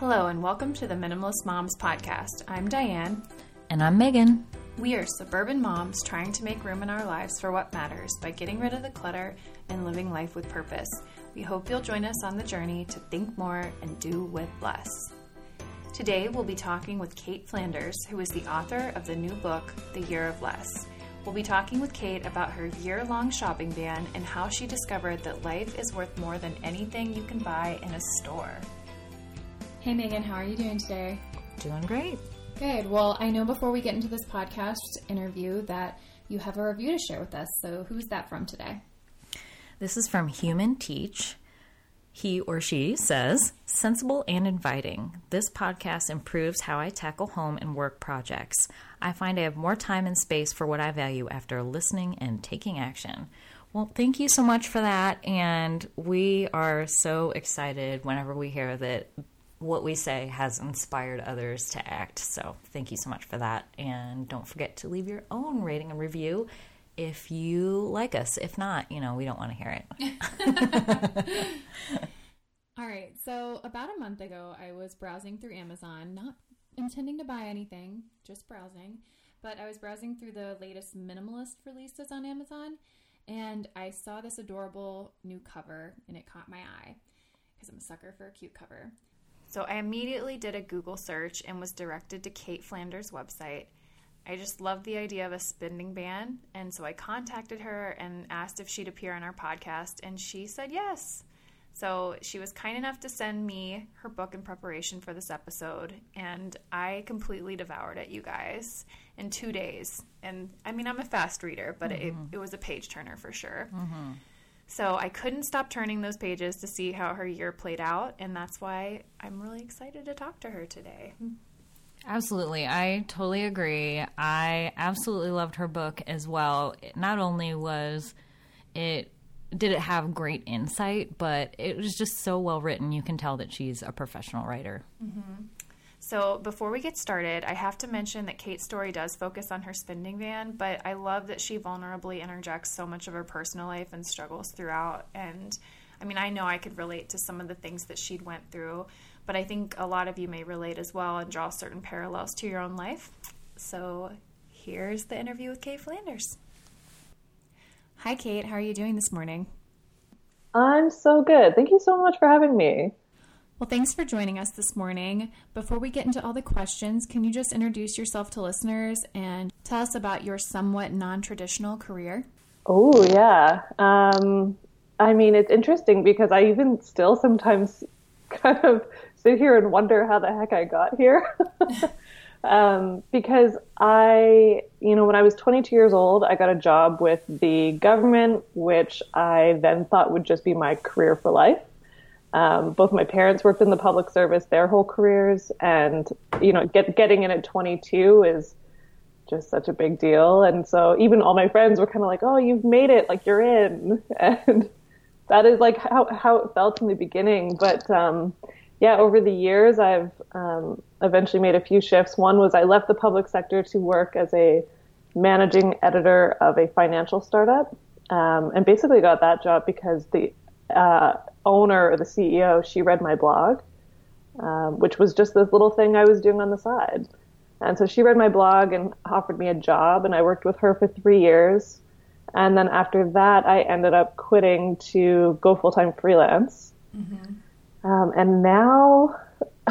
Hello, and welcome to the Minimalist Moms Podcast. I'm Diane. And I'm Megan. We are suburban moms trying to make room in our lives for what matters by getting rid of the clutter and living life with purpose. We hope you'll join us on the journey to think more and do with less. Today, we'll be talking with Cait Flanders, who is the author of the new book, The Year of Less. We'll be talking with Cait about her year long shopping ban and how she discovered that life is worth more than anything you can buy in a store. Hey, Megan, how are you doing today? Doing great. Good. Well, I know before we get into this podcast interview that you have a review to share with us. So, who's that from today? This is from Human Teach. He or she says, sensible and inviting. This podcast improves how I tackle home and work projects. I find I have more time and space for what I value after listening and taking action. Well, thank you so much for that. And we are so excited whenever we hear that what we say has inspired others to act. So, thank you so much for that. And don't forget to leave your own rating and review if you like us. If not, you know, we don't want to hear it. All right. So, about a month ago, I was browsing through Amazon, not intending to buy anything, just browsing. But I was browsing through the latest minimalist releases on Amazon, and I saw this adorable new cover, and it caught my eye because I'm a sucker for a cute cover. So I immediately did a Google search and was directed to Cait Flanders' website. I just loved the idea of a spending ban, and so I contacted her and asked if she'd appear on our podcast, and she said yes. So she was kind enough to send me her book in preparation for this episode, and I completely devoured it, you guys, in two days. And I mean, I'm a fast reader, but mm-hmm. it, it was a page turner for sure. Mm-hmm. So I couldn't stop turning those pages to see how her year played out, and that's why I'm really excited to talk to her today. Absolutely. I totally agree. I absolutely loved her book as well. It not only was it did it have great insight, but it was just so well written. You can tell that she's a professional writer. Mm-hmm. So, before we get started, I have to mention that Cait's story does focus on her spending van, but I love that she vulnerably interjects so much of her personal life and struggles throughout. And I mean, I know I could relate to some of the things that she'd went through, but I think a lot of you may relate as well and draw certain parallels to your own life. So, here's the interview with Cait Flanders. Hi, Cait. How are you doing this morning? I'm so good. Thank you so much for having me. Well, thanks for joining us this morning. Before we get into all the questions, can you just introduce yourself to listeners and tell us about your somewhat non traditional career? Oh, yeah. Um, I mean, it's interesting because I even still sometimes kind of sit here and wonder how the heck I got here. um, because I, you know, when I was 22 years old, I got a job with the government, which I then thought would just be my career for life. Um, both my parents worked in the public service their whole careers, and you know, get, getting in at 22 is just such a big deal. And so even all my friends were kind of like, "Oh, you've made it! Like you're in." And that is like how how it felt in the beginning. But um, yeah, over the years, I've um, eventually made a few shifts. One was I left the public sector to work as a managing editor of a financial startup, um, and basically got that job because the uh, owner or the CEO, she read my blog, um, which was just this little thing I was doing on the side. And so she read my blog and offered me a job, and I worked with her for three years. And then after that, I ended up quitting to go full time freelance. Mm-hmm. Um, and now,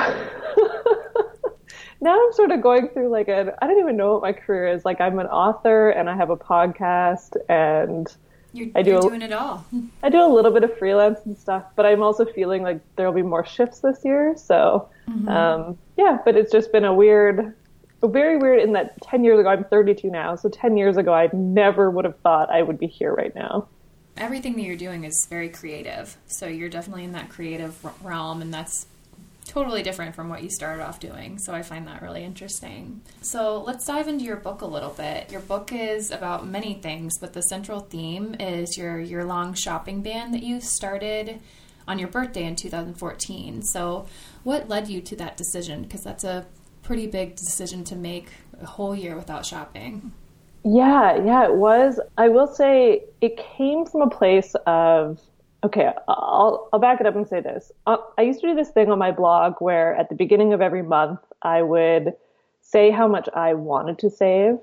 now I'm sort of going through like a, I don't even know what my career is. Like I'm an author and I have a podcast and you're, I do you're doing it all. I do a little bit of freelance and stuff, but I'm also feeling like there will be more shifts this year. So, mm-hmm. um, yeah, but it's just been a weird, very weird in that 10 years ago, I'm 32 now. So 10 years ago, I never would have thought I would be here right now. Everything that you're doing is very creative. So you're definitely in that creative realm, and that's totally different from what you started off doing. So I find that really interesting. So let's dive into your book a little bit. Your book is about many things, but the central theme is your year long shopping ban that you started on your birthday in 2014. So what led you to that decision? Because that's a pretty big decision to make a whole year without shopping. Yeah, yeah, it was. I will say it came from a place of okay, I'll, I'll back it up and say this. Uh, I used to do this thing on my blog where at the beginning of every month, I would say how much I wanted to save.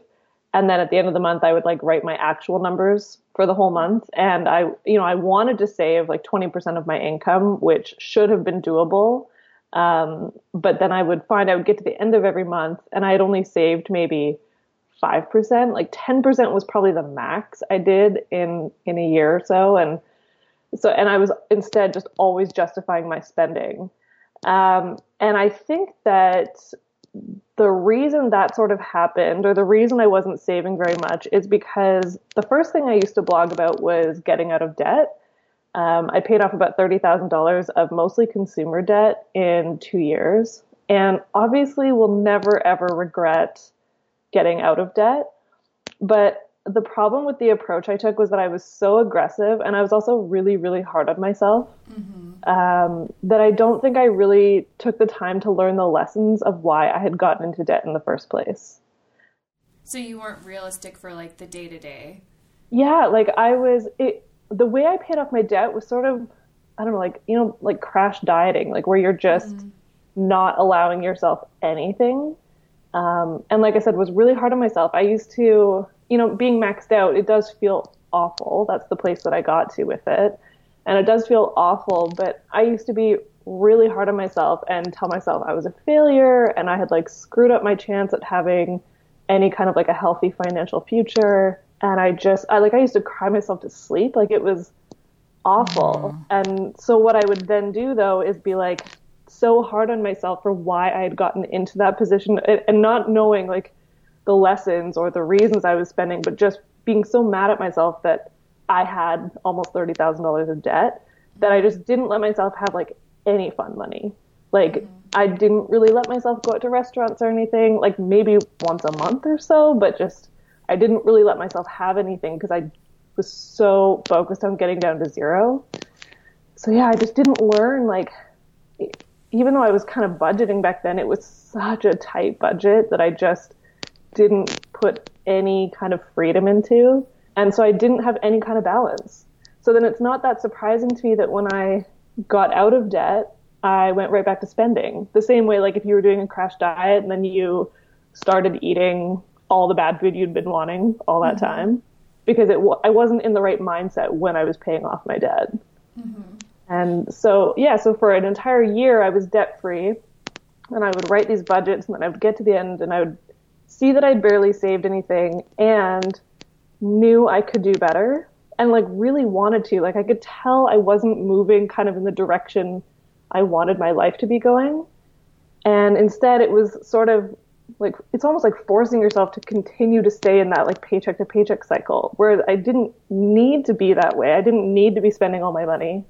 And then at the end of the month, I would like write my actual numbers for the whole month. And I, you know, I wanted to save like 20% of my income, which should have been doable. Um, but then I would find I would get to the end of every month and I had only saved maybe 5%, like 10% was probably the max I did in, in a year or so. And so, and I was instead just always justifying my spending. Um, and I think that the reason that sort of happened, or the reason I wasn't saving very much, is because the first thing I used to blog about was getting out of debt. Um, I paid off about $30,000 of mostly consumer debt in two years. And obviously, will never ever regret getting out of debt. But the problem with the approach I took was that I was so aggressive and I was also really, really hard on myself mm-hmm. um, that I don't think I really took the time to learn the lessons of why I had gotten into debt in the first place. So you weren't realistic for like the day to day? Yeah, like I was, it, the way I paid off my debt was sort of, I don't know, like, you know, like crash dieting, like where you're just mm-hmm. not allowing yourself anything. Um, and like I said, was really hard on myself. I used to, you know, being maxed out, it does feel awful. That's the place that I got to with it. And it does feel awful, but I used to be really hard on myself and tell myself I was a failure and I had like screwed up my chance at having any kind of like a healthy financial future. And I just, I like, I used to cry myself to sleep. Like it was awful. Mm. And so what I would then do though is be like so hard on myself for why I had gotten into that position and not knowing like, the lessons or the reasons I was spending, but just being so mad at myself that I had almost thirty thousand dollars of debt that I just didn't let myself have like any fun money. Like mm-hmm. I didn't really let myself go out to restaurants or anything, like maybe once a month or so, but just I didn't really let myself have anything because I was so focused on getting down to zero. So yeah, I just didn't learn like even though I was kind of budgeting back then, it was such a tight budget that I just didn't put any kind of freedom into. And so I didn't have any kind of balance. So then it's not that surprising to me that when I got out of debt, I went right back to spending. The same way, like if you were doing a crash diet and then you started eating all the bad food you'd been wanting all that mm-hmm. time, because it I wasn't in the right mindset when I was paying off my debt. Mm-hmm. And so, yeah, so for an entire year, I was debt free and I would write these budgets and then I would get to the end and I would see that I'd barely saved anything and knew I could do better and like really wanted to. Like I could tell I wasn't moving kind of in the direction I wanted my life to be going. And instead it was sort of like it's almost like forcing yourself to continue to stay in that like paycheck to paycheck cycle where I didn't need to be that way. I didn't need to be spending all my money.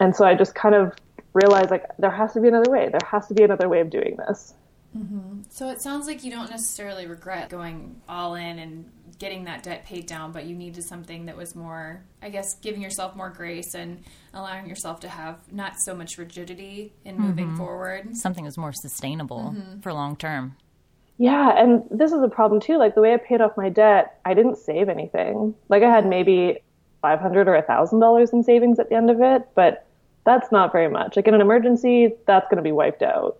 And so I just kind of realized like there has to be another way. There has to be another way of doing this. Mm-hmm. So it sounds like you don't necessarily regret going all in and getting that debt paid down, but you needed something that was more, I guess, giving yourself more grace and allowing yourself to have not so much rigidity in moving mm-hmm. forward. Something that's more sustainable mm-hmm. for long term. Yeah, and this is a problem too. Like the way I paid off my debt, I didn't save anything. Like I had maybe five hundred or a thousand dollars in savings at the end of it, but that's not very much. Like in an emergency, that's going to be wiped out.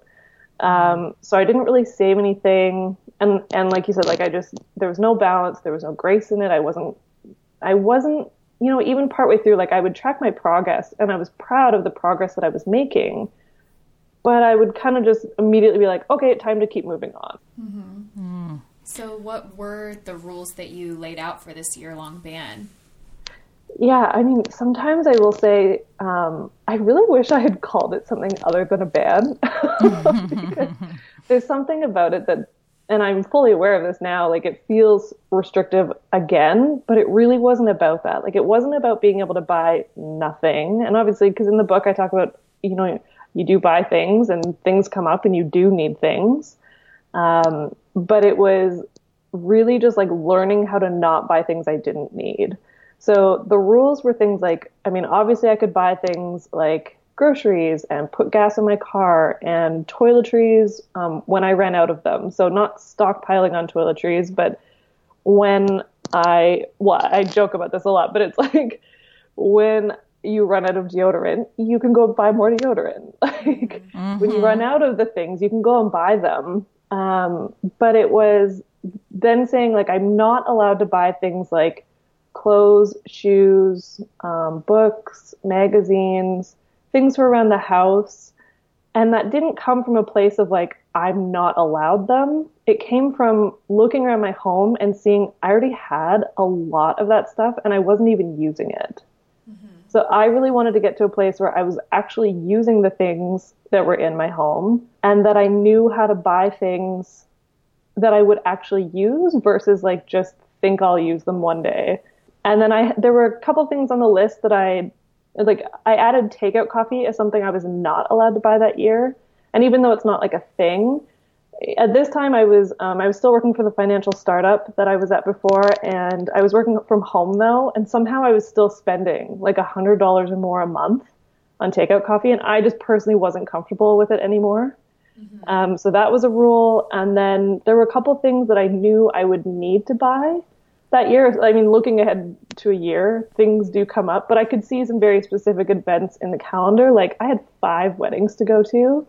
Um, so I didn't really save anything. And, and like you said, like I just, there was no balance. There was no grace in it. I wasn't, I wasn't, you know, even partway through, like I would track my progress and I was proud of the progress that I was making. But I would kind of just immediately be like, okay, time to keep moving on. Mm-hmm. Mm. So, what were the rules that you laid out for this year long ban? Yeah, I mean, sometimes I will say, um, I really wish I had called it something other than a ban. there's something about it that, and I'm fully aware of this now, like it feels restrictive again, but it really wasn't about that. Like it wasn't about being able to buy nothing. And obviously, because in the book I talk about, you know, you do buy things and things come up and you do need things. Um, but it was really just like learning how to not buy things I didn't need. So the rules were things like, I mean, obviously I could buy things like groceries and put gas in my car and toiletries um, when I ran out of them. So not stockpiling on toiletries, but when I, well, I joke about this a lot, but it's like when you run out of deodorant, you can go buy more deodorant. like mm-hmm. when you run out of the things, you can go and buy them. Um, but it was then saying like I'm not allowed to buy things like clothes, shoes, um, books, magazines, things for around the house. And that didn't come from a place of like, I'm not allowed them. It came from looking around my home and seeing I already had a lot of that stuff and I wasn't even using it. Mm-hmm. So I really wanted to get to a place where I was actually using the things that were in my home and that I knew how to buy things that I would actually use versus like just think I'll use them one day. And then I there were a couple things on the list that I like I added takeout coffee as something I was not allowed to buy that year. And even though it's not like a thing, at this time I was um, I was still working for the financial startup that I was at before, and I was working from home though, and somehow I was still spending like a hundred dollars or more a month on takeout coffee, and I just personally wasn't comfortable with it anymore. Mm-hmm. Um, so that was a rule, and then there were a couple things that I knew I would need to buy that year, I mean, looking ahead to a year, things do come up, but I could see some very specific events in the calendar. Like I had five weddings to go to,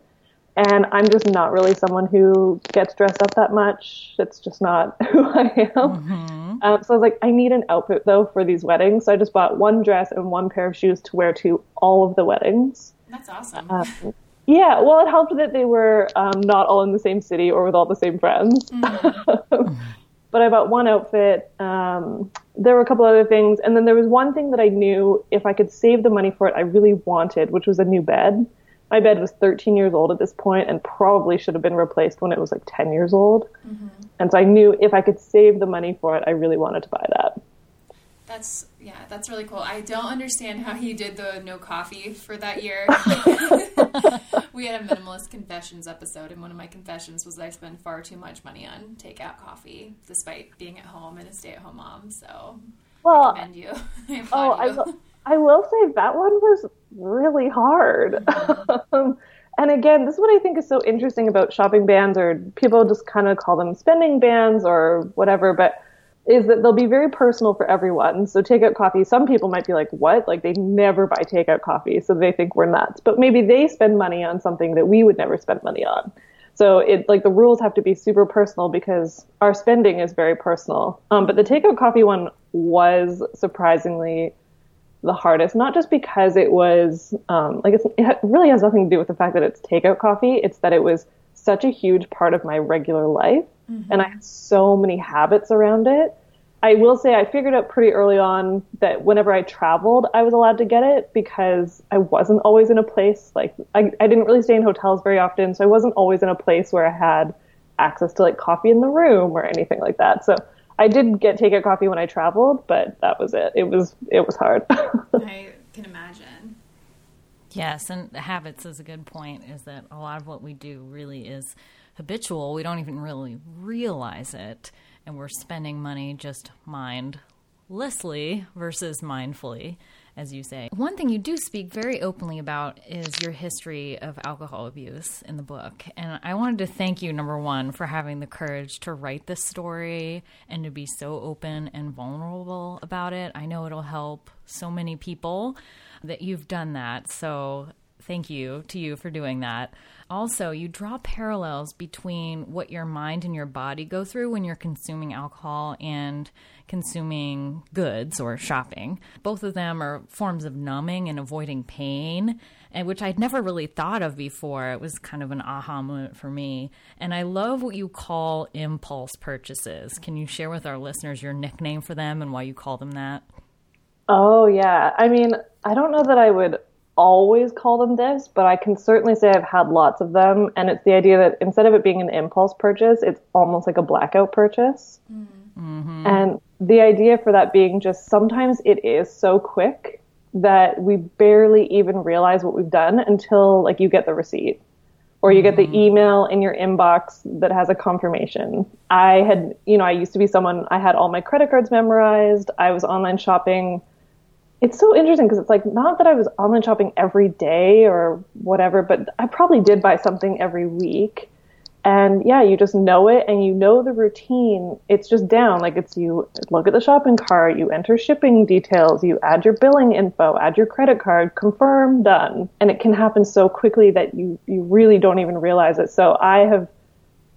and I'm just not really someone who gets dressed up that much. It's just not who I am. Mm-hmm. Um, so I was like, I need an outfit though for these weddings. So I just bought one dress and one pair of shoes to wear to all of the weddings. That's awesome. Um, yeah, well, it helped that they were um, not all in the same city or with all the same friends. Mm. but I bought one outfit. Um, there were a couple other things, and then there was one thing that I knew if I could save the money for it, I really wanted, which was a new bed. My bed was 13 years old at this point, and probably should have been replaced when it was like 10 years old. Mm-hmm. And so I knew if I could save the money for it, I really wanted to buy that. That's yeah, that's really cool. I don't understand how he did the no coffee for that year. we had a minimalist confessions episode, and one of my confessions was that I spend far too much money on takeout coffee, despite being at home and a stay-at-home mom. So, well, I you. I oh, I will, I will say that one was really hard. Mm-hmm. and again, this is what I think is so interesting about shopping bans, or people just kind of call them spending bans or whatever, but is that they'll be very personal for everyone. So takeout coffee, some people might be like, what? Like they never buy takeout coffee. So they think we're nuts, but maybe they spend money on something that we would never spend money on. So it like the rules have to be super personal because our spending is very personal. Um, but the takeout coffee one was surprisingly the hardest, not just because it was um, like it really has nothing to do with the fact that it's takeout coffee. It's that it was such a huge part of my regular life, mm-hmm. and I had so many habits around it I will say I figured out pretty early on that whenever I traveled, I was allowed to get it because I wasn't always in a place like I, I didn't really stay in hotels very often, so I wasn't always in a place where I had access to like coffee in the room or anything like that. So I did get takeout coffee when I traveled, but that was it. It was it was hard. I can imagine. Yes, and habits is a good point. Is that a lot of what we do really is habitual. We don't even really realize it and we're spending money just mindlessly versus mindfully, as you say. One thing you do speak very openly about is your history of alcohol abuse in the book. And I wanted to thank you, number one, for having the courage to write this story and to be so open and vulnerable about it. I know it'll help so many people that you've done that. So thank you to you for doing that also you draw parallels between what your mind and your body go through when you're consuming alcohol and consuming goods or shopping. Both of them are forms of numbing and avoiding pain, and which I'd never really thought of before. It was kind of an aha moment for me. And I love what you call impulse purchases. Can you share with our listeners your nickname for them and why you call them that? Oh, yeah. I mean, I don't know that I would always call them this, but I can certainly say I've had lots of them. And it's the idea that instead of it being an impulse purchase, it's almost like a blackout purchase. Mm-hmm. And the idea for that being just sometimes it is so quick that we barely even realize what we've done until like you get the receipt or you get the mm-hmm. email in your inbox that has a confirmation. I had, you know, I used to be someone, I had all my credit cards memorized. I was online shopping it's so interesting because it's like not that I was online shopping every day or whatever, but I probably did buy something every week. And yeah, you just know it and you know the routine. It's just down. Like it's you look at the shopping cart, you enter shipping details, you add your billing info, add your credit card, confirm, done. And it can happen so quickly that you, you really don't even realize it. So I have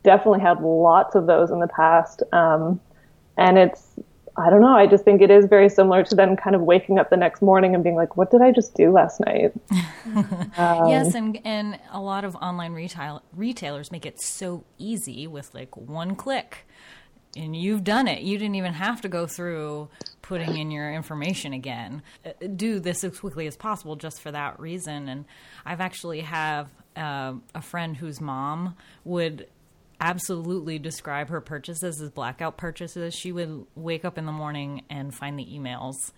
definitely had lots of those in the past. Um, and it's I don't know. I just think it is very similar to then kind of waking up the next morning and being like, "What did I just do last night?" um, yes, and and a lot of online retail retailers make it so easy with like one click, and you've done it. You didn't even have to go through putting in your information again. Uh, do this as quickly as possible just for that reason. And I've actually have uh, a friend whose mom would absolutely describe her purchases as blackout purchases. She would wake up in the morning and find the emails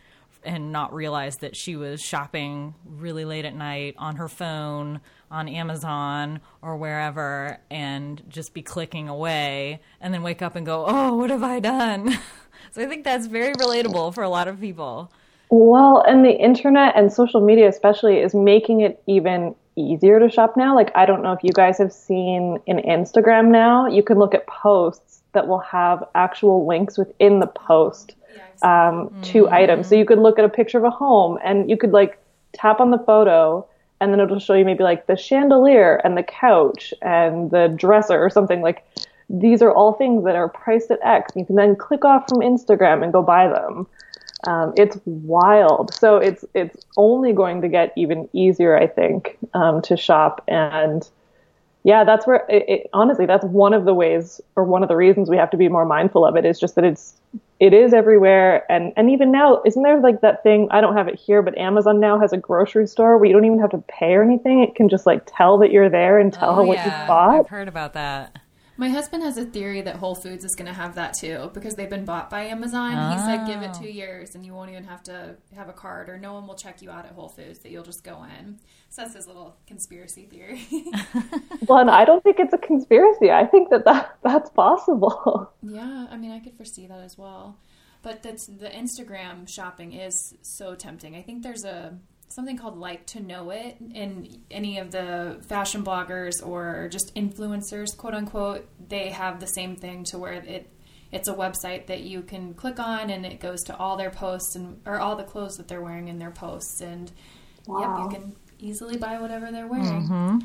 and not realize that she was shopping really late at night on her phone, on Amazon or wherever, and just be clicking away and then wake up and go, Oh, what have I done? so I think that's very relatable for a lot of people. Well, and the internet and social media, especially, is making it even easier to shop now. Like, I don't know if you guys have seen in Instagram now, you can look at posts that will have actual links within the post um, mm-hmm. to items. So you could look at a picture of a home and you could like tap on the photo and then it'll show you maybe like the chandelier and the couch and the dresser or something like these are all things that are priced at X. You can then click off from Instagram and go buy them. Um, it's wild. So it's it's only going to get even easier, I think, um, to shop. And yeah, that's where it, it, honestly, that's one of the ways or one of the reasons we have to be more mindful of it is just that it's it is everywhere. And and even now, isn't there like that thing? I don't have it here, but Amazon now has a grocery store where you don't even have to pay or anything. It can just like tell that you're there and tell oh, what yeah. you bought. I've heard about that. My husband has a theory that Whole Foods is going to have that too because they've been bought by Amazon. Oh. He said, give it two ah. years and you won't even have to have a card or no one will check you out at Whole Foods, that you'll just go in. So that's his little conspiracy theory. well, and I don't think it's a conspiracy. I think that, that that's possible. Yeah, I mean, I could foresee that as well. But that's the Instagram shopping is so tempting. I think there's a something called like to know it and any of the fashion bloggers or just influencers quote unquote they have the same thing to where it it's a website that you can click on and it goes to all their posts and or all the clothes that they're wearing in their posts and wow. yep you can easily buy whatever they're wearing mm-hmm.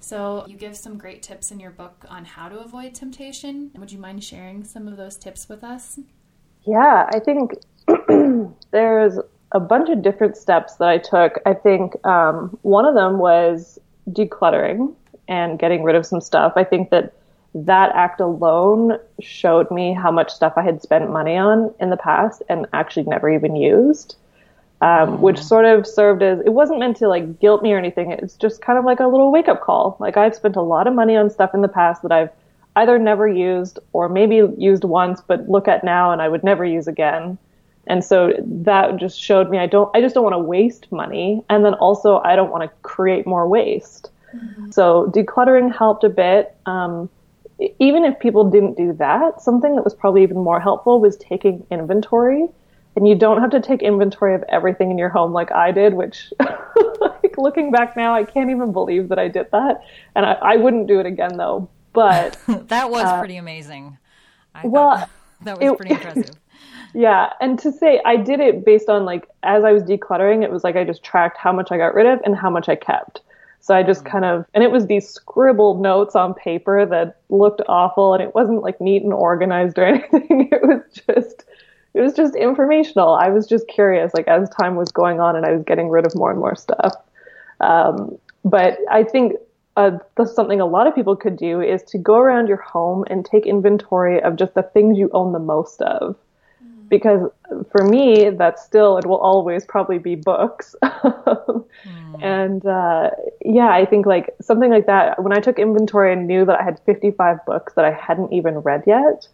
so you give some great tips in your book on how to avoid temptation would you mind sharing some of those tips with us yeah i think there's a bunch of different steps that I took. I think um, one of them was decluttering and getting rid of some stuff. I think that that act alone showed me how much stuff I had spent money on in the past and actually never even used. Um, mm. which sort of served as it wasn't meant to like guilt me or anything. It's just kind of like a little wake up call. Like I've spent a lot of money on stuff in the past that I've either never used or maybe used once, but look at now and I would never use again. And so that just showed me I don't, I just don't want to waste money. And then also I don't want to create more waste. Mm-hmm. So decluttering helped a bit. Um, even if people didn't do that, something that was probably even more helpful was taking inventory. And you don't have to take inventory of everything in your home like I did, which, like, looking back now, I can't even believe that I did that. And I, I wouldn't do it again though. But that was uh, pretty amazing. I well, that was pretty impressive. Yeah, and to say I did it based on like as I was decluttering, it was like I just tracked how much I got rid of and how much I kept. So I just mm. kind of, and it was these scribbled notes on paper that looked awful, and it wasn't like neat and organized or anything. It was just, it was just informational. I was just curious, like as time was going on, and I was getting rid of more and more stuff. Um, but I think uh, something a lot of people could do is to go around your home and take inventory of just the things you own the most of because for me that's still it will always probably be books. Mm. and uh, yeah i think like something like that when i took inventory and knew that i had 55 books that i hadn't even read yet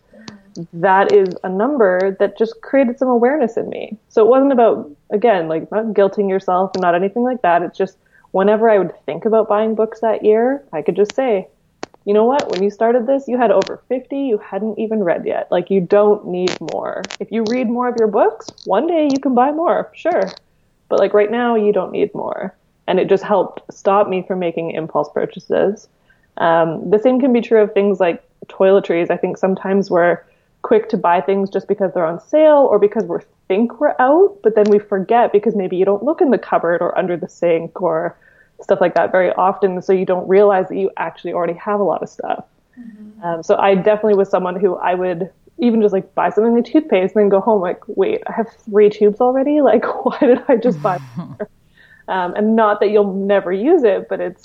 that is a number that just created some awareness in me. So it wasn't about again like not guilting yourself and not anything like that. It's just whenever i would think about buying books that year i could just say you know what? When you started this, you had over 50 you hadn't even read yet. Like, you don't need more. If you read more of your books, one day you can buy more, sure. But like right now, you don't need more. And it just helped stop me from making impulse purchases. Um, the same can be true of things like toiletries. I think sometimes we're quick to buy things just because they're on sale or because we think we're out, but then we forget because maybe you don't look in the cupboard or under the sink or stuff like that very often, so you don't realize that you actually already have a lot of stuff. Mm-hmm. Um, so I definitely was someone who I would even just like buy something like toothpaste and then go home like, wait, I have three tubes already. Like, why did I just buy? um, and not that you'll never use it, but it's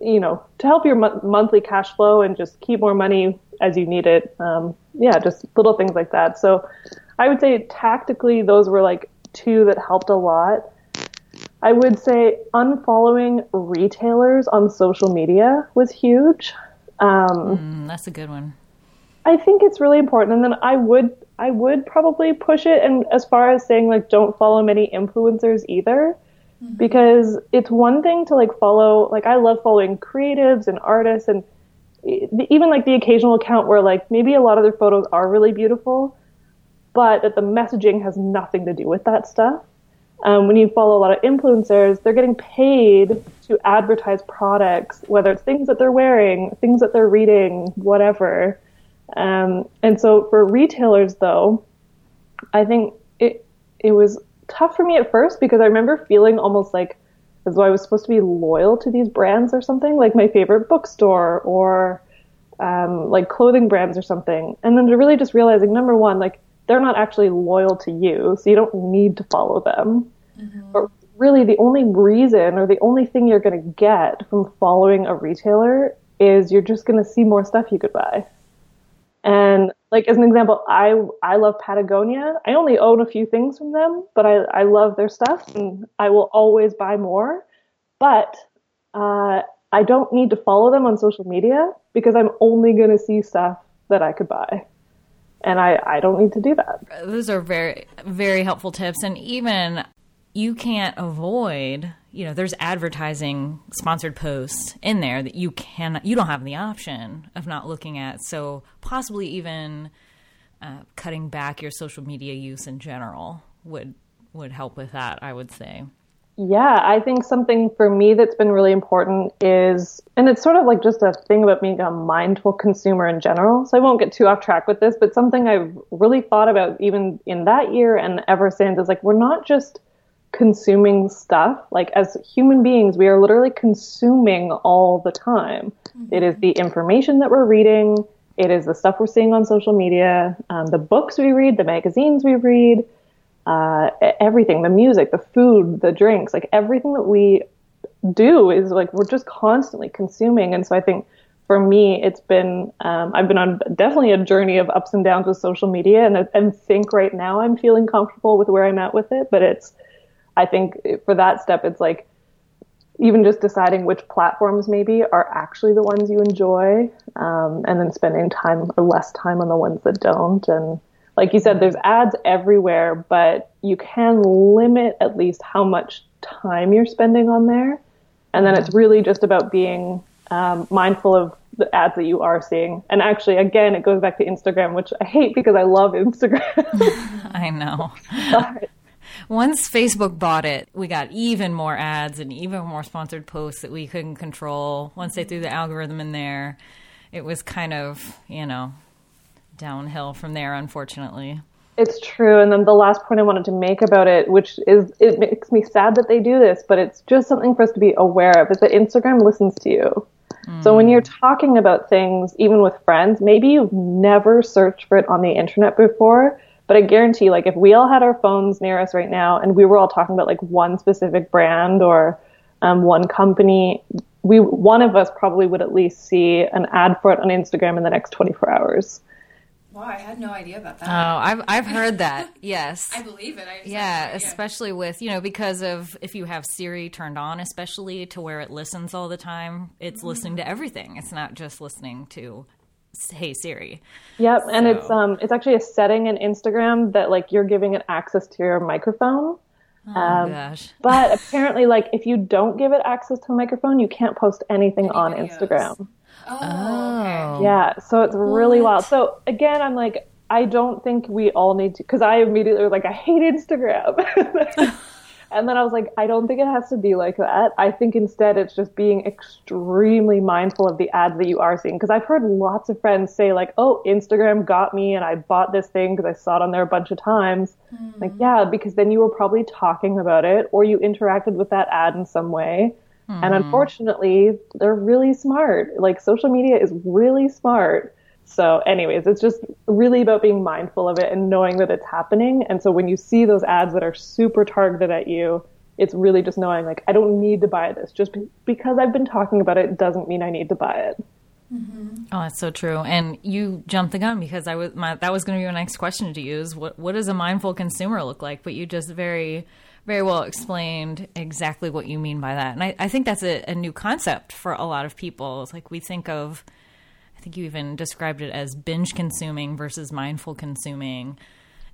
you know to help your mo- monthly cash flow and just keep more money as you need it. Um, yeah, just little things like that. So I would say tactically, those were like two that helped a lot. I would say unfollowing retailers on social media was huge. Um, mm, that's a good one. I think it's really important, and then I would I would probably push it, and as far as saying like don't follow many influencers either, mm-hmm. because it's one thing to like follow like I love following creatives and artists and even like the occasional account where like maybe a lot of their photos are really beautiful, but that the messaging has nothing to do with that stuff. Um, when you follow a lot of influencers, they're getting paid to advertise products, whether it's things that they're wearing, things that they're reading, whatever. Um, and so for retailers, though, I think it it was tough for me at first because I remember feeling almost like as though I was supposed to be loyal to these brands or something, like my favorite bookstore or um, like clothing brands or something. And then to really just realizing, number one, like they're not actually loyal to you, so you don't need to follow them. Mm-hmm. But really, the only reason or the only thing you're going to get from following a retailer is you're just going to see more stuff you could buy. And like as an example, I I love Patagonia. I only own a few things from them, but I I love their stuff and I will always buy more. But uh, I don't need to follow them on social media because I'm only going to see stuff that I could buy and I, I don't need to do that. Those are very, very helpful tips. And even you can't avoid, you know, there's advertising sponsored posts in there that you can, you don't have the option of not looking at. So possibly even uh, cutting back your social media use in general would, would help with that, I would say. Yeah, I think something for me that's been really important is, and it's sort of like just a thing about being a mindful consumer in general. So I won't get too off track with this, but something I've really thought about even in that year and ever since is like, we're not just consuming stuff. Like as human beings, we are literally consuming all the time. Mm-hmm. It is the information that we're reading. It is the stuff we're seeing on social media, um, the books we read, the magazines we read, uh, everything the music the food the drinks like everything that we do is like we're just constantly consuming. And so i think for me it's been um, i've been on definitely a journey of ups and downs with social media and, and think right now i'm feeling comfortable with where i'm at with it. But it's i think for that step it's like even just deciding which platforms maybe are actually the ones you enjoy um, and then spending time or less time on the ones that don't. And like you said, there's ads everywhere, but you can limit at least how much time you're spending on there. And then it's really just about being um, mindful of the ads that you are seeing. And actually, again, it goes back to Instagram, which I hate because I love Instagram. I know. Once Facebook bought it, we got even more ads and even more sponsored posts that we couldn't control. Once they threw the algorithm in there, it was kind of, you know, downhill from there, unfortunately. It's true. And then the last point I wanted to make about it, which is it makes me sad that they do this, but it's just something for us to be aware of, is that Instagram listens to you. Mm. So when you're talking about things, even with friends, maybe you've never searched for it on the internet before, but I guarantee, like, if we all had our phones near us right now and we were all talking about like one specific brand or um, one company, we one of us probably would at least see an ad for it on Instagram in the next 24 hours. Wow, I had no idea about that. Oh, I've I've heard that. Yes, I believe it. I yeah, especially with you know because of if you have Siri turned on, especially to where it listens all the time. It's mm-hmm. listening to everything. It's not just listening to Hey Siri. Yep, so. and it's um it's actually a setting in Instagram that like you're giving it access to your microphone. Oh um, gosh. but apparently, like if you don't give it access to a microphone, you can't post anything Any on videos. Instagram. Oh, okay. Yeah, so it's really what? wild. So again, I'm like, I don't think we all need to, because I immediately was like, I hate Instagram. And then I was like, I don't think it has to be like that. I think instead it's just being extremely mindful of the ads that you are seeing. Because I've heard lots of friends say, like, oh, Instagram got me and I bought this thing because I saw it on there a bunch of times. Mm. Like, yeah, because then you were probably talking about it or you interacted with that ad in some way. Mm. And unfortunately, they're really smart. Like, social media is really smart. So, anyways, it's just really about being mindful of it and knowing that it's happening. And so, when you see those ads that are super targeted at you, it's really just knowing, like, I don't need to buy this. Just because I've been talking about it doesn't mean I need to buy it. Mm-hmm. Oh, that's so true. And you jumped the gun because I was my, that was going to be my next question to use. What what does a mindful consumer look like? But you just very very well explained exactly what you mean by that. And I, I think that's a, a new concept for a lot of people. It's like we think of I think you even described it as binge consuming versus mindful consuming.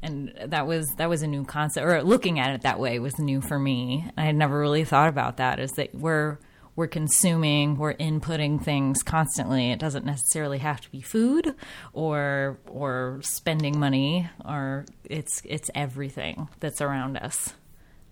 And that was that was a new concept, or looking at it that way was new for me. I had never really thought about that. Is that we're we're consuming, we're inputting things constantly. It doesn't necessarily have to be food or or spending money, or it's it's everything that's around us.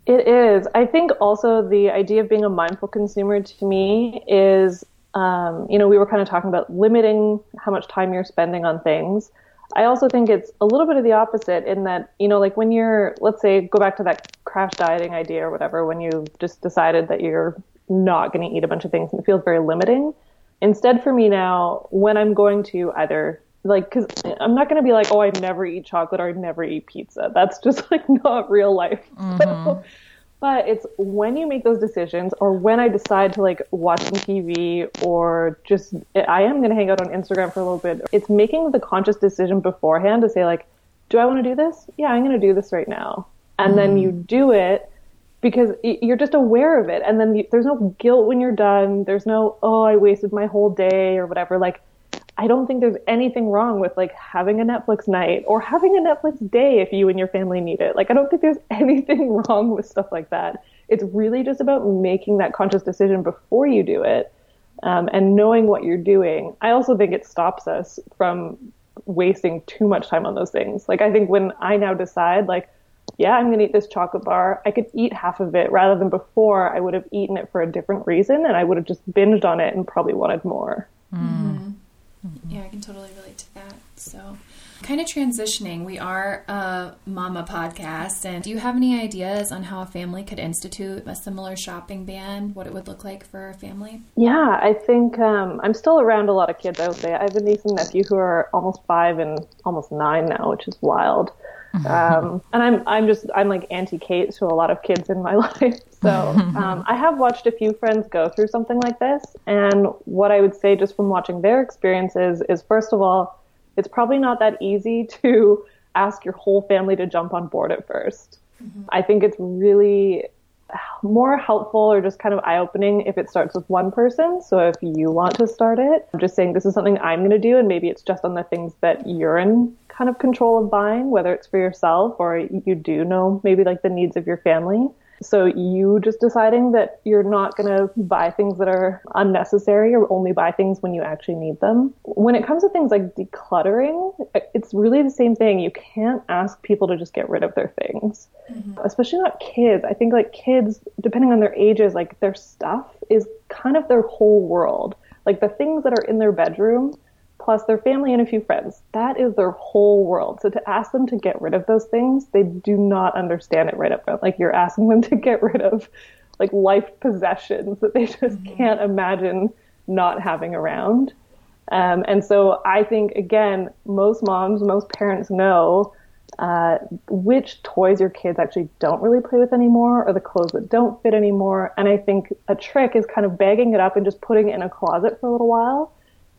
It is. I think also the idea of being a mindful consumer to me is um, you know, we were kind of talking about limiting how much time you're spending on things. I also think it's a little bit of the opposite in that, you know, like when you're, let's say, go back to that crash dieting idea or whatever, when you just decided that you're not going to eat a bunch of things and it feels very limiting. Instead, for me now, when I'm going to either like, cause I'm not going to be like, oh, I never eat chocolate or I never eat pizza. That's just like not real life. Mm-hmm. So but it's when you make those decisions or when I decide to like watch some TV or just, I am going to hang out on Instagram for a little bit. It's making the conscious decision beforehand to say like, do I want to do this? Yeah, I'm going to do this right now. And mm. then you do it because you're just aware of it. And then you, there's no guilt when you're done. There's no, oh, I wasted my whole day or whatever. Like, I don't think there's anything wrong with like having a Netflix night or having a Netflix day if you and your family need it. Like I don't think there's anything wrong with stuff like that. It's really just about making that conscious decision before you do it um, and knowing what you're doing. I also think it stops us from wasting too much time on those things. Like I think when I now decide like yeah, I'm going to eat this chocolate bar. I could eat half of it rather than before I would have eaten it for a different reason and I would have just binged on it and probably wanted more. Mm-hmm. Mm-hmm. Yeah, I can totally relate to that. So, kind of transitioning, we are a mama podcast. And do you have any ideas on how a family could institute a similar shopping ban? What it would look like for a family? Yeah, I think um, I'm still around a lot of kids, I would say. I have a niece and nephew who are almost five and almost nine now, which is wild. Um, and I'm I'm just I'm like Auntie Cait to a lot of kids in my life. So um, I have watched a few friends go through something like this, and what I would say just from watching their experiences is first of all, it's probably not that easy to ask your whole family to jump on board at 1st mm-hmm. I think it's really more helpful or just kind of eye opening if it starts with one person. So if you want to start it, I'm just saying this is something I'm going to do, and maybe it's just on the things that you're in kind of control of buying, whether it's for yourself or you do know maybe like the needs of your family. So you just deciding that you're not going to buy things that are unnecessary or only buy things when you actually need them. When it comes to things like decluttering, it's really the same thing. You can't ask people to just get rid of their things, mm-hmm. especially not kids. I think like kids, depending on their ages, like their stuff is kind of their whole world. Like the things that are in their bedroom plus their family and a few friends. That is their whole world. So to ask them to get rid of those things, they do not understand it right up front. Like you're asking them to get rid of like life possessions that they just mm-hmm. can't imagine not having around. Um, and so I think again, most moms, most parents know uh, which toys your kids actually don't really play with anymore or the clothes that don't fit anymore. And I think a trick is kind of bagging it up and just putting it in a closet for a little while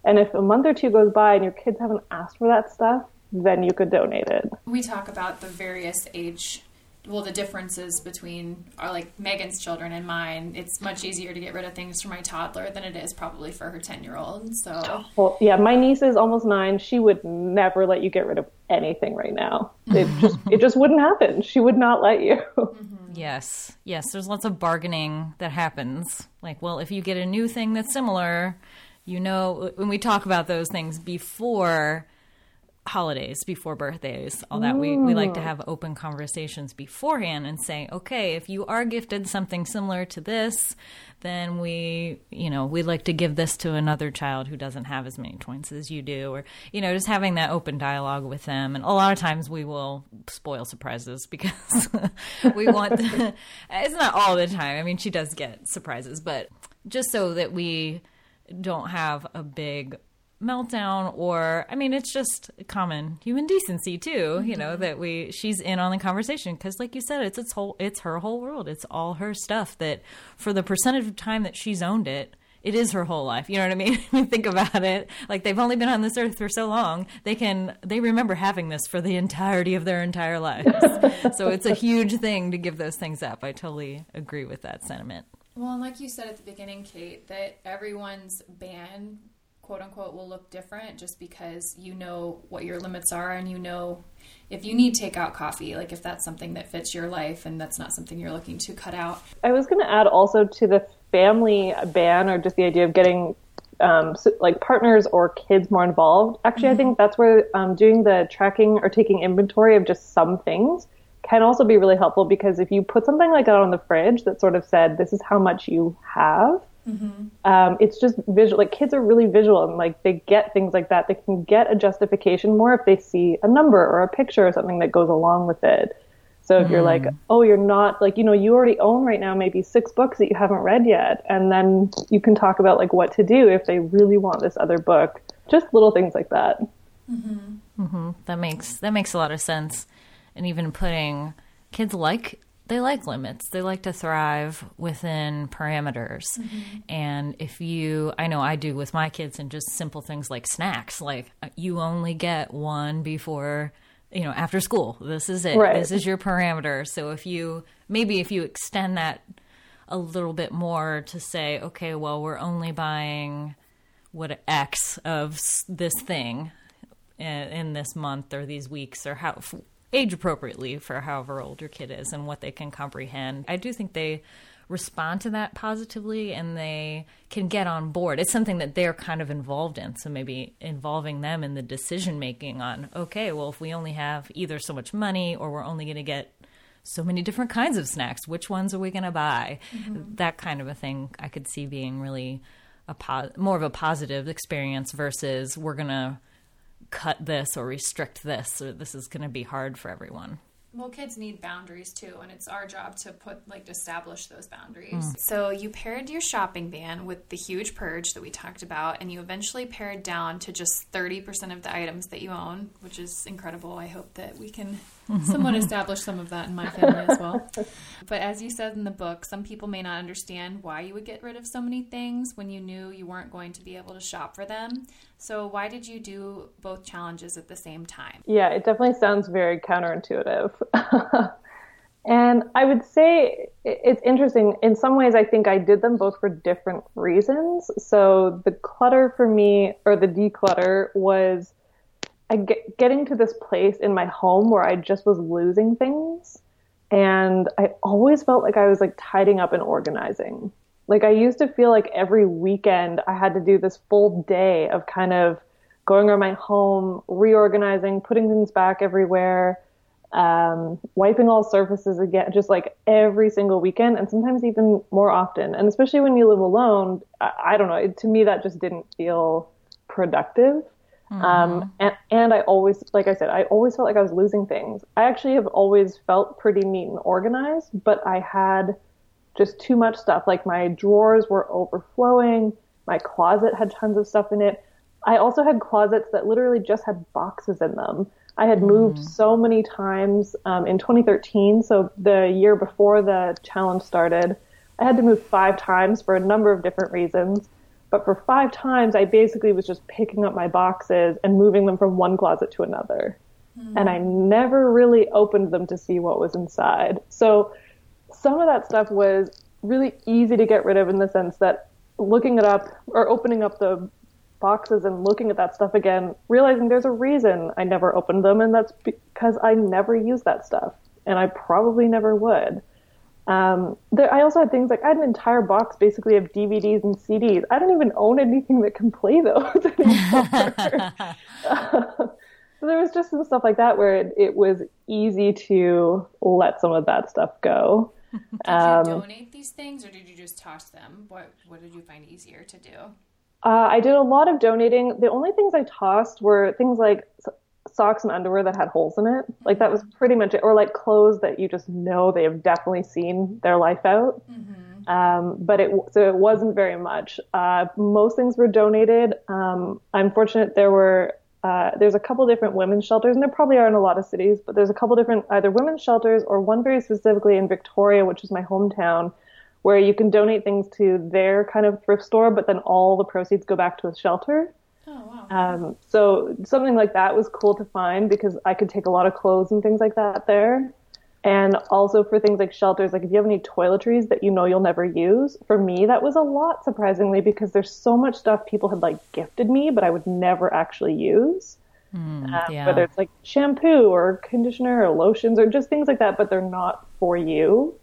and if a month or two goes by and your kids haven't asked for that stuff, then you could donate it. We talk about the various age well the differences between our like Megan's children and mine. It's much easier to get rid of things for my toddler than it is probably for her 10-year-old. So Well, yeah, my niece is almost 9. She would never let you get rid of anything right now. It just it just wouldn't happen. She would not let you. Mm-hmm. Yes. Yes, there's lots of bargaining that happens. Like, well, if you get a new thing that's similar, you know when we talk about those things before holidays before birthdays all that we, we like to have open conversations beforehand and say okay if you are gifted something similar to this then we you know we like to give this to another child who doesn't have as many twins as you do or you know just having that open dialogue with them. And a lot of times we will spoil surprises because we want the, it's not all the time. I mean she does get surprises but just so that we don't have a big meltdown or i mean it's just common human decency too mm-hmm. you know mm-hmm. that we she's in on the conversation. Because like you said it's its whole it's her whole world. It's all her stuff that for the percentage of time that she's owned it it is her whole life. You know what i mean? Think about it. Like they've only been on this earth for so long they can they remember having this for the entirety of their entire lives. So it's a huge thing to give those things up. I totally agree with that sentiment well, like you said at the beginning, Cait, that everyone's ban, quote unquote will look different just because you know what your limits are and you know if you need takeout coffee, like if that's something that fits your life and that's not something you're looking to cut out. I was going to add also to the family ban or just the idea of getting um, so, like partners or kids more involved. Actually, mm-hmm. I think that's where um, doing the tracking or taking inventory of just some things can also be really helpful because if you put something like that on the fridge that sort of said, this is how much you have, Mm-hmm. Um, it's just visual. Like kids are really visual and like they get things like that. They can get a justification more if they see a number or a picture or something that goes along with it. So if mm. you're like, mm. oh, you're not like, you know, you already own right now maybe six books that you haven't read yet. And then you can talk about like what to do if they really want this other book. Just little things like that. Mm-hmm. Mm-hmm. That makes, that makes a lot of sense. And even putting kids like they like limits. They like to thrive within parameters. Mm-hmm. And if you, I know I do with my kids, and just simple things like snacks, like uh, you only get one before, you know, after school. This is it. Right. This is your parameter. So if you, maybe if you extend that a little bit more to say, okay, well, we're only buying what X of this thing in, in this month or these weeks or how age appropriately for however old your kid is and what they can comprehend. I do think they respond to that positively and they can get on board. It's something that they're kind of involved in. So maybe involving them in the decision making on, okay, well, if we only have either so much money or we're only going to get so many different kinds of snacks, which ones are we going to buy? Mm-hmm. That kind of a thing I could see being really a po- more of a positive experience versus we're going to cut this or restrict this or this is going to be hard for everyone. Well, kids need boundaries too, and it's our job to put like establish those boundaries. Mm. So you paired your shopping ban with the huge purge that we talked about, and you eventually pared down to just thirty percent of the items that you own, which is incredible. I hope that we can somewhat establish some of that in my family as well. But as you said in the book, some people may not understand why you would get rid of so many things when you knew you weren't going to be able to shop for them. So, why did you do both challenges at the same time? Yeah, it definitely sounds very counterintuitive. and I would say it's interesting. In some ways, I think I did them both for different reasons. So, the clutter for me, or the declutter, was I get, getting to this place in my home where I just was losing things. And I always felt like I was like tidying up and organizing. Like I used to feel like every weekend I had to do this full day of kind of going around my home, reorganizing, putting things back everywhere, um, wiping all surfaces again, just like every single weekend, and sometimes even more often. And especially when you live alone, I, I don't know. It, to me, that just didn't feel productive. Mm-hmm. Um, and, and I always, like I said, I always felt like I was losing things. I actually have always felt pretty neat and organized, but I had just too much stuff. Like my drawers were overflowing. My closet had tons of stuff in it. I also had closets that literally just had boxes in them. I had moved mm. so many times um, in 2013, so the year before the challenge started. I had to move five times for a number of different reasons. But for five times, I basically was just picking up my boxes and moving them from one closet to another. Mm. And I never really opened them to see what was inside. So some of that stuff was really easy to get rid of in the sense that looking it up or opening up the boxes and looking at that stuff again, realizing there's a reason I never opened them, and that's because I never use that stuff, and I probably never would. Um, there, I also had things like I had an entire box basically of DVDs and CDs. I don't even own anything that can play those anymore. So there was just some stuff like that where it, it was easy to let some of that stuff go. Did um, you donate these things or did you just toss them? What What did you find easier to do? Uh, I did a lot of donating. The only things I tossed were things like socks and underwear that had holes in it. Like that was pretty much it, or like clothes that you just know they have definitely seen their life out. Mm-hmm. Um, but it so it wasn't very much. Uh, most things were donated. Um, I'm fortunate there were uh, there's a couple different women's shelters, and there probably are in a lot of cities, but there's a couple different either women's shelters or one very specifically in Victoria, which is my hometown, where you can donate things to their kind of thrift store, but then all the proceeds go back to the shelter. Oh, wow. Um, so something like that was cool to find because I could take a lot of clothes and things like that there. And also for things like shelters, like if you have any toiletries that you know you'll never use, for me that was a lot surprisingly because there's so much stuff people had like gifted me, but I would never actually use. Mm, um, yeah. Whether it's like shampoo or conditioner or lotions or just things like that, but they're not for you.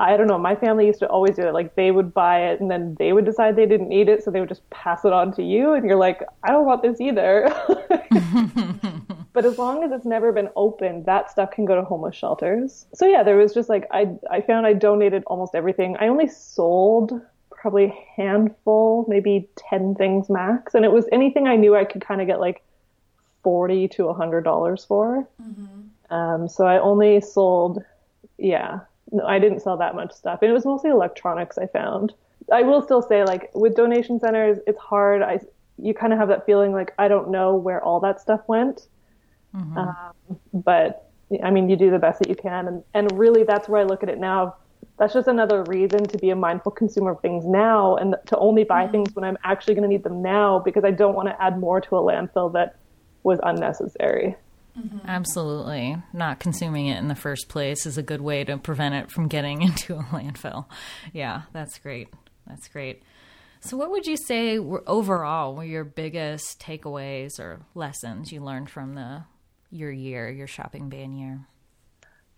I don't know. My family used to always do it. Like they would buy it and then they would decide they didn't need it, so they would just pass it on to you, and you're like, I don't want this either. but as long as it's never been opened, that stuff can go to homeless shelters. So yeah, there was just like I I found I donated almost everything. I only sold probably a handful, maybe ten things max, and it was anything I knew I could kind of get like forty to a hundred dollars for. Mm-hmm. Um, so I only sold, yeah, no, I didn't sell that much stuff. And it was mostly electronics I found. I will still say, like, with donation centers, it's hard. I, you kind of have that feeling like, I don't know where all that stuff went. Mm-hmm. Um, but, I mean, you do the best that you can. And, and really, that's where I look at it now. That's just another reason to be a mindful consumer of things now and to only buy mm-hmm. things when I'm actually going to need them now because I don't want to add more to a landfill that was unnecessary. Mm-hmm. Absolutely. Not consuming it in the first place is a good way to prevent it from getting into a landfill. Yeah, that's great. That's great. So, what would you say were overall were your biggest takeaways or lessons you learned from the your year, your shopping ban year?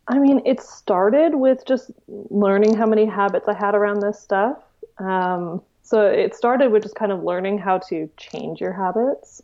I mean, it started with just learning how many habits I had around this stuff. Um, so it started with just kind of learning how to change your habits.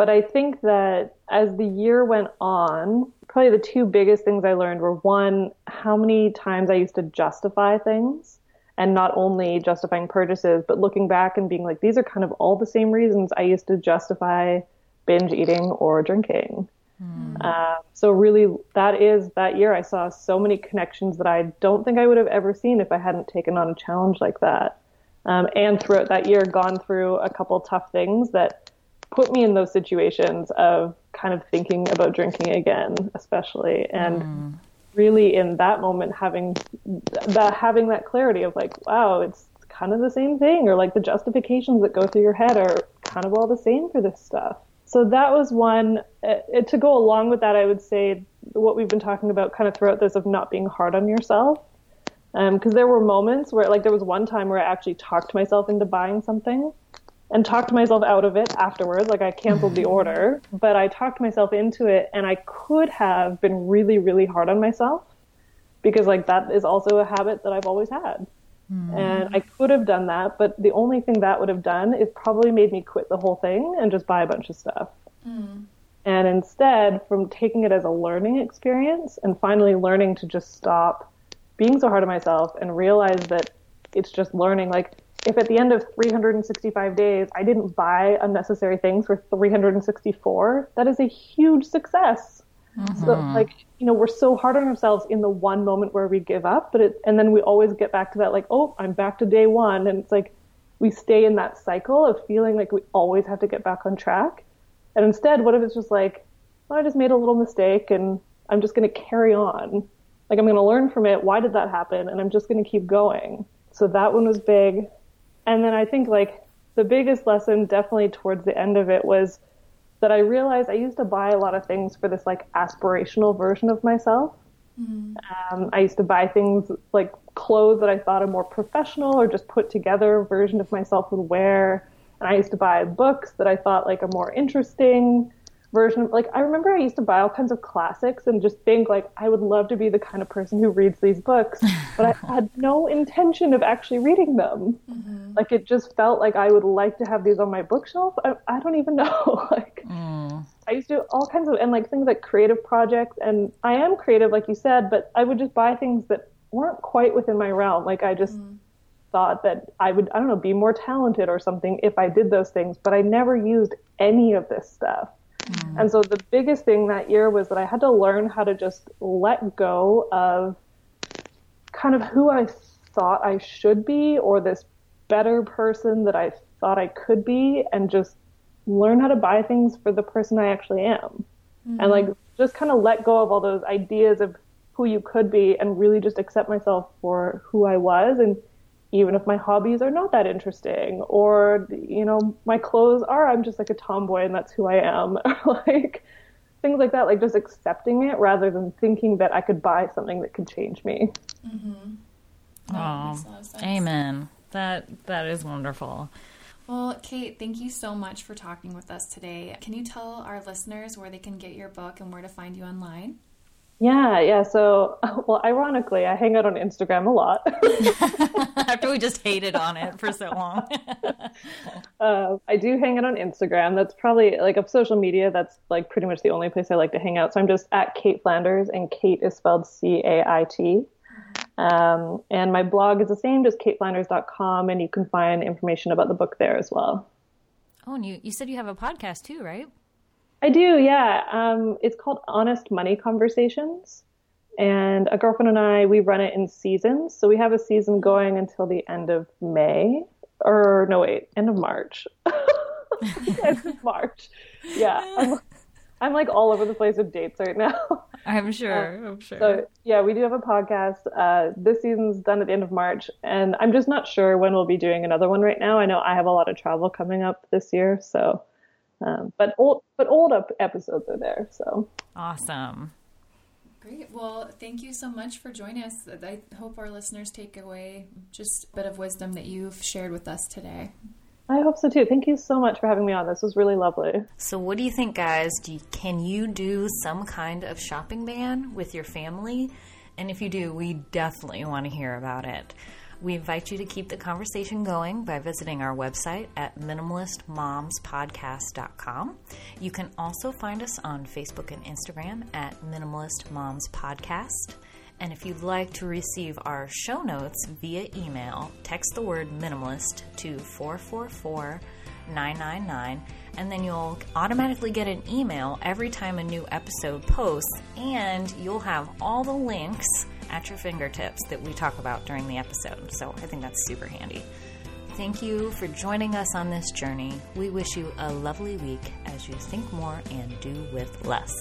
But I think that as the year went on, probably the two biggest things I learned were one, how many times I used to justify things and not only justifying purchases, but looking back and being like, these are kind of all the same reasons I used to justify binge eating or drinking. Mm. Uh, so really, that is that year I saw so many connections that I don't think I would have ever seen if I hadn't taken on a challenge like that. Um, and throughout that year, gone through a couple tough things that put me in those situations of kind of thinking about drinking again, especially. And mm. really in that moment having that having that clarity of like, wow, it's kind of the same thing or like the justifications that go through your head are kind of all the same for this stuff. So that was one uh, to go along with that I would say what we've been talking about kind of throughout this of not being hard on yourself because um, there were moments where like there was one time where I actually talked myself into buying something and talked myself out of it afterwards. Like I canceled the order, but I talked myself into it and I could have been really, really hard on myself because like that is also a habit that I've always had. Mm. And I could have done that, but the only thing that would have done is probably made me quit the whole thing and just buy a bunch of stuff. Mm. And instead, from taking it as a learning experience and finally learning to just stop being so hard on myself and realize that it's just learning, like if at the end of 365 days I didn't buy unnecessary things for 364, that is a huge success. Mm-hmm. So like, you know, we're so hard on ourselves in the one moment where we give up, but it, and then we always get back to that like, oh, I'm back to day one. And it's like, we stay in that cycle of feeling like we always have to get back on track. And instead, what if it's just like, well, I just made a little mistake and I'm just going to carry on. Like, I'm going to learn from it. Why did that happen? And I'm just going to keep going. So that one was big. And then I think like the biggest lesson definitely towards the end of it was that I realized I used to buy a lot of things for this like aspirational version of myself. Mm-hmm. Um, I used to buy things like clothes that I thought a more professional or just put together version of myself would wear. And I used to buy books that I thought like a more interesting version of like I remember I used to buy all kinds of classics and just think like I would love to be the kind of person who reads these books, but I had no intention of actually reading them. Mm-hmm. Like it just felt like I would like to have these on my bookshelf. I, I don't even know. like mm. I used to do all kinds of and like things like creative projects and I am creative like you said, but I would just buy things that weren't quite within my realm. Like I just mm. thought that I would I don't know, be more talented or something if I did those things, but I never used any of this stuff. Mm. And so the biggest thing that year was that I had to learn how to just let go of kind of who I thought I should be or this better person that I thought I could be and just learn how to buy things for the person I actually am. Mm-hmm. And like just kind of let go of all those ideas of who you could be and really just accept myself for who I was and even if my hobbies are not that interesting or you know my clothes are I'm just like a tomboy and that's who I am like things like that like just accepting it rather than thinking that I could buy something that could change me. Mm-hmm. Oh, amen. That that is wonderful. Well, Cait, thank you so much for talking with us today. Can you tell our listeners where they can get your book and where to find you online? Yeah, yeah. So, well, ironically, I hang out on Instagram a lot. After we just hated on it for so long. uh, I do hang out on Instagram. That's probably like of social media. That's like pretty much the only place I like to hang out. So I'm just at Cait Flanders, and Cait is spelled C A I T. Um, and my blog is the same, just caitflanders.com, and you can find information about the book there as well. Oh, and you, you said you have a podcast too, right? I do, yeah. Um, it's called Honest Money Conversations. And a girlfriend and I, we run it in seasons. So we have a season going until the end of May. Or, no, wait, end of March. end of March. Yeah. I'm, I'm like all over the place with dates right now. I'm sure. I'm sure. So yeah, we do have a podcast. Uh, this season's done at the end of March, and I'm just not sure when we'll be doing another one right now. I know I have a lot of travel coming up this year, so um, but old but old episodes are there. So awesome. Great. Well, thank you so much for joining us. I hope our listeners take away just a bit of wisdom that you've shared with us today. I hope so too. Thank you so much for having me on. This was really lovely. So, what do you think, guys? Do you, can you do some kind of shopping ban with your family? And if you do, we definitely want to hear about it. We invite you to keep the conversation going by visiting our website at minimalistmomspodcast.com. You can also find us on Facebook and Instagram at Minimalist Moms Podcast. And if you'd like to receive our show notes via email, text the word minimalist to 444 999, and then you'll automatically get an email every time a new episode posts, and you'll have all the links at your fingertips that we talk about during the episode. So I think that's super handy. Thank you for joining us on this journey. We wish you a lovely week as you think more and do with less.